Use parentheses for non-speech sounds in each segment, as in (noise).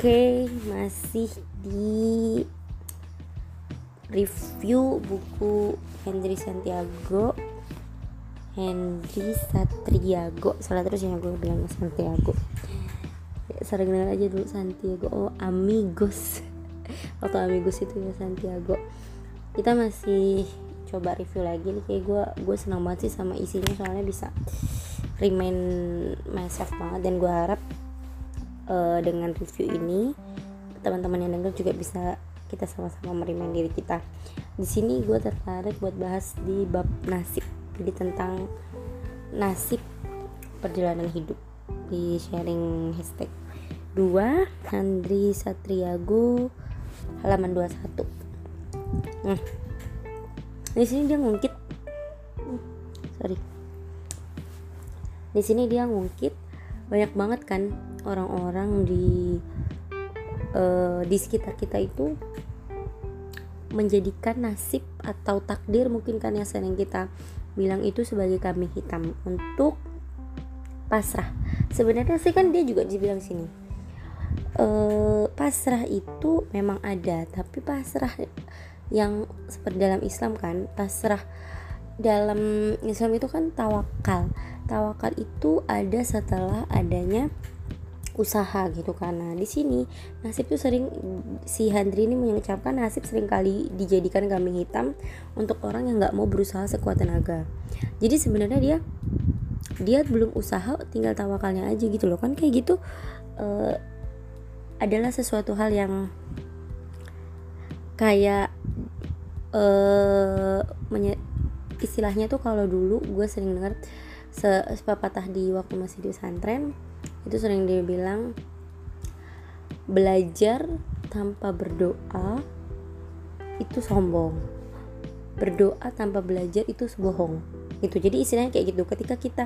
Oke, masih di review buku Henry Santiago. Henry Satriago salah terus yang gue bilang Santiago. Ya, sering dengar aja dulu Santiago. Oh amigos. (laughs) Waktu amigos itu ya Santiago. Kita masih coba review lagi nih. Kayak gue gue senang banget sih sama isinya soalnya bisa remind myself banget. Dan gue harap uh, dengan review ini teman-teman yang denger juga bisa kita sama-sama merimain diri kita. Di sini gue tertarik buat bahas di bab nasib. Jadi tentang nasib perjalanan hidup di sharing hashtag 2 Andri Satriago halaman 21 nah di sini dia ngungkit. Sorry. Di sini dia ngungkit. Banyak banget kan orang-orang di uh, di sekitar kita itu menjadikan nasib atau takdir mungkin kan yang sering kita bilang itu sebagai kambing hitam untuk pasrah. Sebenarnya sih kan dia juga dibilang sini e, pasrah itu memang ada tapi pasrah yang seperti dalam Islam kan pasrah dalam Islam itu kan tawakal. Tawakal itu ada setelah adanya usaha gitu karena di sini nasib tuh sering si Handri ini mengucapkan nasib sering kali dijadikan kambing hitam untuk orang yang nggak mau berusaha sekuat tenaga. Jadi sebenarnya dia dia belum usaha tinggal tawakalnya aja gitu loh. Kan kayak gitu uh, adalah sesuatu hal yang kayak uh, istilahnya tuh kalau dulu gue sering dengar se sepatah di waktu masih di pesantren itu sering dia bilang belajar tanpa berdoa itu sombong. Berdoa tanpa belajar itu bohong. Itu jadi istilahnya kayak gitu. Ketika kita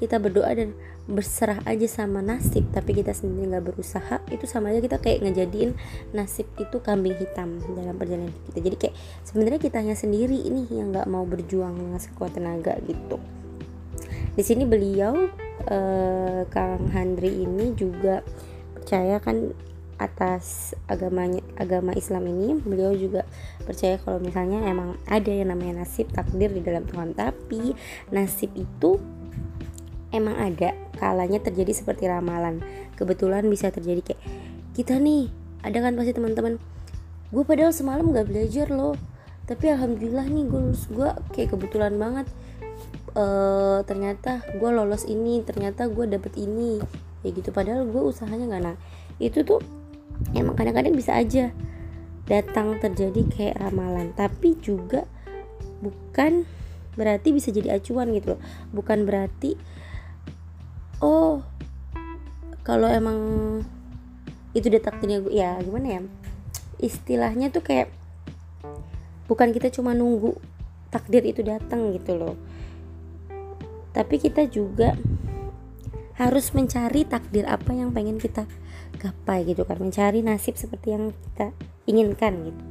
kita berdoa dan berserah aja sama nasib tapi kita sendiri nggak berusaha itu sama aja kita kayak ngejadiin nasib itu kambing hitam dalam perjalanan kita. Jadi kayak sebenarnya kita hanya sendiri ini yang nggak mau berjuang dengan sekuat tenaga gitu. Di sini beliau eh, Kang Handri ini juga percaya kan atas agamanya agama Islam ini. Beliau juga percaya kalau misalnya emang ada yang namanya nasib takdir di dalam Tuhan. Tapi nasib itu emang ada kalanya terjadi seperti ramalan. Kebetulan bisa terjadi kayak kita nih ada kan pasti teman-teman? Gue padahal semalam gak belajar loh. Tapi alhamdulillah nih gue gue kayak kebetulan banget uh, ternyata gue lolos ini ternyata gue dapet ini ya gitu. Padahal gue usahanya nggak nah itu tuh emang kadang-kadang bisa aja datang terjadi kayak ramalan. Tapi juga bukan berarti bisa jadi acuan gitu loh. Bukan berarti oh kalau emang itu udah takdirnya gue ya gimana ya? Istilahnya tuh kayak bukan kita cuma nunggu takdir itu datang gitu loh tapi kita juga harus mencari takdir apa yang pengen kita gapai gitu kan. Mencari nasib seperti yang kita inginkan gitu.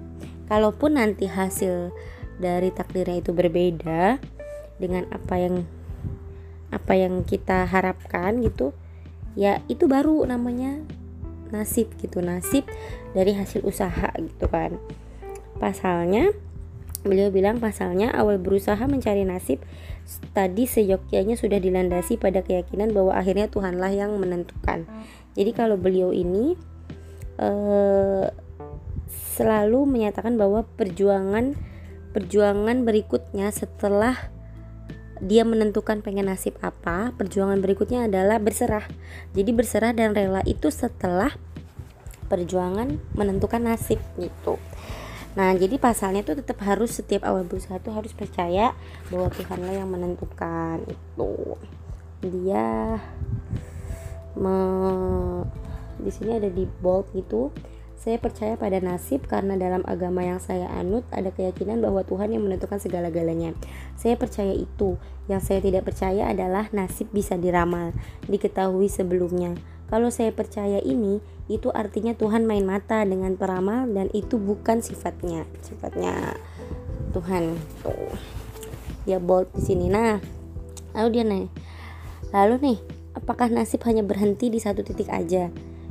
Kalaupun nanti hasil dari takdirnya itu berbeda dengan apa yang apa yang kita harapkan gitu ya itu baru namanya nasib gitu. Nasib dari hasil usaha gitu kan. Pasalnya beliau bilang pasalnya awal berusaha mencari nasib tadi seyogyanya sudah dilandasi pada keyakinan bahwa akhirnya Tuhanlah yang menentukan. Jadi kalau beliau ini uh, selalu menyatakan bahwa perjuangan perjuangan berikutnya setelah dia menentukan pengen nasib apa, perjuangan berikutnya adalah berserah. Jadi berserah dan rela itu setelah perjuangan menentukan nasib gitu. Nah, jadi pasalnya tuh tetap harus setiap awal berusaha tuh harus percaya bahwa Tuhanlah yang menentukan itu. Dia me di sini ada di bold gitu. Saya percaya pada nasib karena dalam agama yang saya anut ada keyakinan bahwa Tuhan yang menentukan segala-galanya. Saya percaya itu. Yang saya tidak percaya adalah nasib bisa diramal, diketahui sebelumnya. Kalau saya percaya ini, itu artinya Tuhan main mata dengan peramal dan itu bukan sifatnya. Sifatnya Tuhan. Tuh. Ya bold di sini. Nah, lalu dia nih. Lalu nih, apakah nasib hanya berhenti di satu titik aja?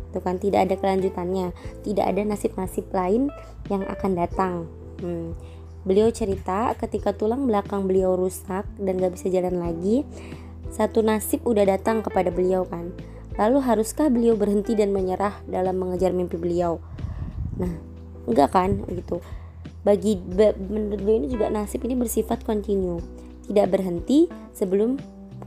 gitu kan tidak ada kelanjutannya tidak ada nasib-nasib lain yang akan datang hmm. beliau cerita ketika tulang belakang beliau rusak dan gak bisa jalan lagi satu nasib udah datang kepada beliau kan lalu haruskah beliau berhenti dan menyerah dalam mengejar mimpi beliau? Nah enggak kan gitu. Bagi menurut beliau ini juga nasib ini bersifat kontinu tidak berhenti sebelum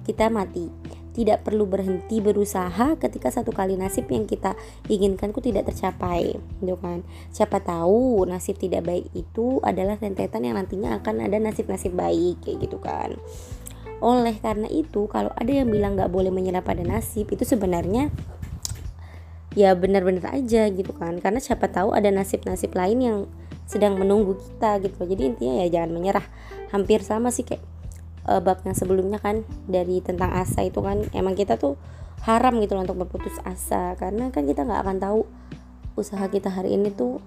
kita mati. Tidak perlu berhenti berusaha ketika satu kali nasib yang kita inginkan ku tidak tercapai gitu kan. Siapa tahu nasib tidak baik itu adalah rentetan yang nantinya akan ada nasib-nasib baik kayak gitu kan oleh karena itu kalau ada yang bilang nggak boleh menyerah pada nasib itu sebenarnya ya benar-benar aja gitu kan. Karena siapa tahu ada nasib-nasib lain yang sedang menunggu kita gitu. Jadi intinya ya jangan menyerah. Hampir sama sih kayak uh, bab yang sebelumnya kan dari tentang asa itu kan. Emang kita tuh haram gitu loh untuk berputus asa. Karena kan kita nggak akan tahu usaha kita hari ini tuh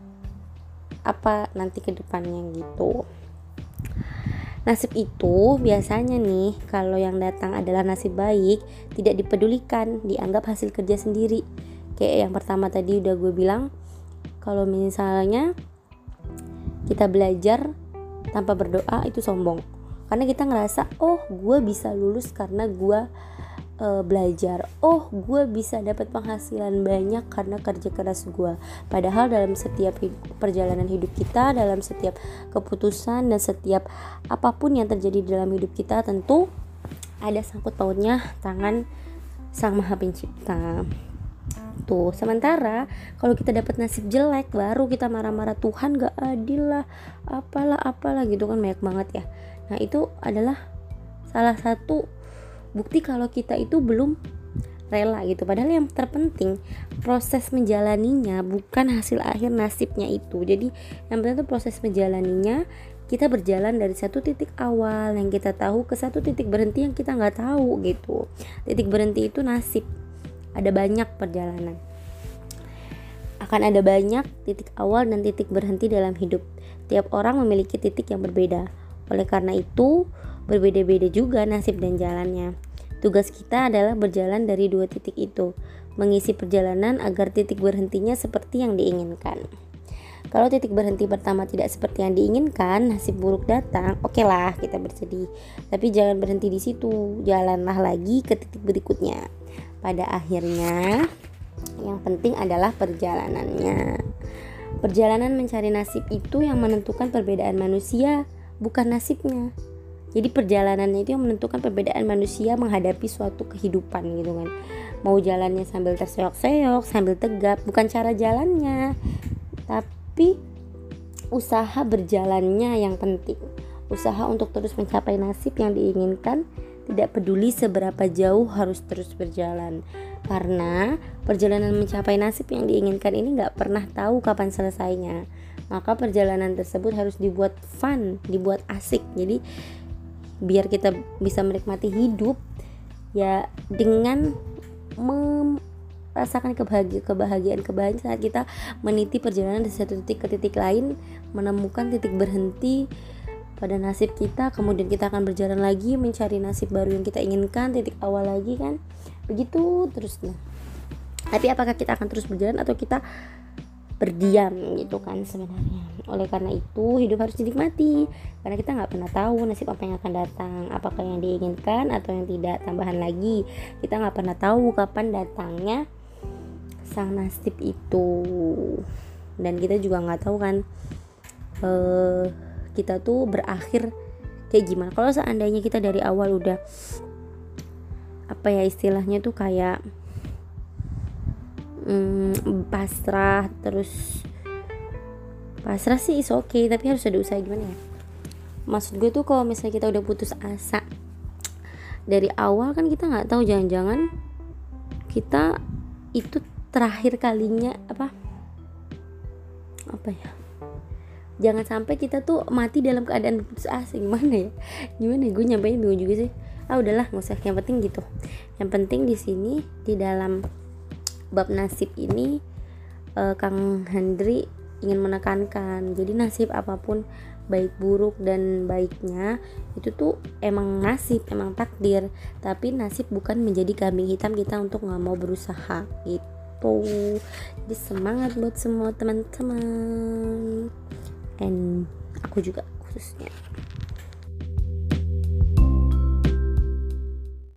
apa nanti ke depannya gitu nasib itu biasanya nih kalau yang datang adalah nasib baik tidak dipedulikan dianggap hasil kerja sendiri. Kayak yang pertama tadi udah gue bilang kalau misalnya kita belajar tanpa berdoa itu sombong. Karena kita ngerasa oh gue bisa lulus karena gue uh, belajar oh gue bisa dapat penghasilan banyak karena kerja keras gue padahal dalam setiap hidup, perjalanan hidup kita dalam setiap keputusan dan setiap apa pun yang terjadi dalam hidup kita tentu ada sangkut pautnya tangan sang maha pencipta. Tuh sementara kalau kita dapat nasib jelek baru kita marah-marah Tuhan gak adil lah apalah apalah gitu kan banyak banget ya. Nah, itu adalah salah satu bukti kalau kita itu belum rela gitu. Padahal yang terpenting proses menjalaninya bukan hasil akhir nasibnya itu. Jadi yang penting itu proses menjalaninya kita berjalan dari satu titik awal yang kita tahu ke satu titik berhenti yang kita nggak tahu gitu. Titik berhenti itu nasib. Ada banyak perjalanan. Akan ada banyak titik awal dan titik berhenti dalam hidup. Tiap orang memiliki titik yang berbeda oleh karena itu, berbeda-beda juga nasib dan jalannya. Tugas kita adalah berjalan dari dua titik itu, mengisi perjalanan agar titik berhentinya seperti yang diinginkan. Kalau titik berhenti pertama tidak seperti yang diinginkan, nasib buruk datang, oke okay lah kita bersedih. Tapi jangan berhenti di situ, jalanlah lagi ke titik berikutnya. Pada akhirnya, yang penting adalah perjalanannya. Perjalanan mencari nasib itu yang menentukan perbedaan manusia bukan nasibnya jadi perjalanannya itu yang menentukan perbedaan manusia menghadapi suatu kehidupan gitu kan. Mau jalannya sambil terseok-seok sambil tegap bukan cara jalannya. Tapi usaha berjalannya yang penting. Usaha untuk terus mencapai nasib yang diinginkan tidak peduli seberapa jauh harus terus berjalan. Karena perjalanan mencapai nasib yang diinginkan ini nggak pernah tahu kapan selesainya. Maka perjalanan tersebut harus dibuat fun, dibuat asik. Jadi biar kita bisa menikmati hidup ya dengan merasakan kebahagiaan kebahagiaan kebahagiaan saat kita meniti perjalanan dari satu titik ke titik lain, menemukan titik berhenti pada nasib kita, kemudian kita akan berjalan lagi mencari nasib baru yang kita inginkan, titik awal lagi kan. Begitu terusnya. Tapi apakah kita akan terus berjalan atau kita berdiam gitu kan sebenarnya. Oleh karena itu hidup harus dinikmati karena kita nggak pernah tahu nasib apa yang akan datang. Apakah yang diinginkan atau yang tidak tambahan lagi kita nggak pernah tahu kapan datangnya sang nasib itu. Dan kita juga nggak tahu kan uh, kita tuh berakhir kayak gimana. Kalau seandainya kita dari awal udah apa ya istilahnya tuh kayak hmm, pasrah terus pasrah sih is oke okay, tapi harus ada usaha gimana ya? Maksud gue tuh kalau misalnya kita udah putus asa dari awal kan kita nggak tahu jangan-jangan kita itu terakhir kalinya apa? Apa ya? Jangan sampai kita tuh mati dalam keadaan putus asa gimana ya? Gimana? Gue nyampe bingung juga sih. Ah udahlah nggak usah. Yang penting gitu. Yang penting di sini di dalam bab nasib ini uh, Kang Hendri ingin menekankan. Jadi nasib apa pun baik buruk dan baiknya itu tuh emang nasib emang takdir. Tapi nasib bukan menjadi kambing hitam kita untuk nggak mau berusaha gitu. Jadi semangat buat semua teman-teman. And aku juga khususnya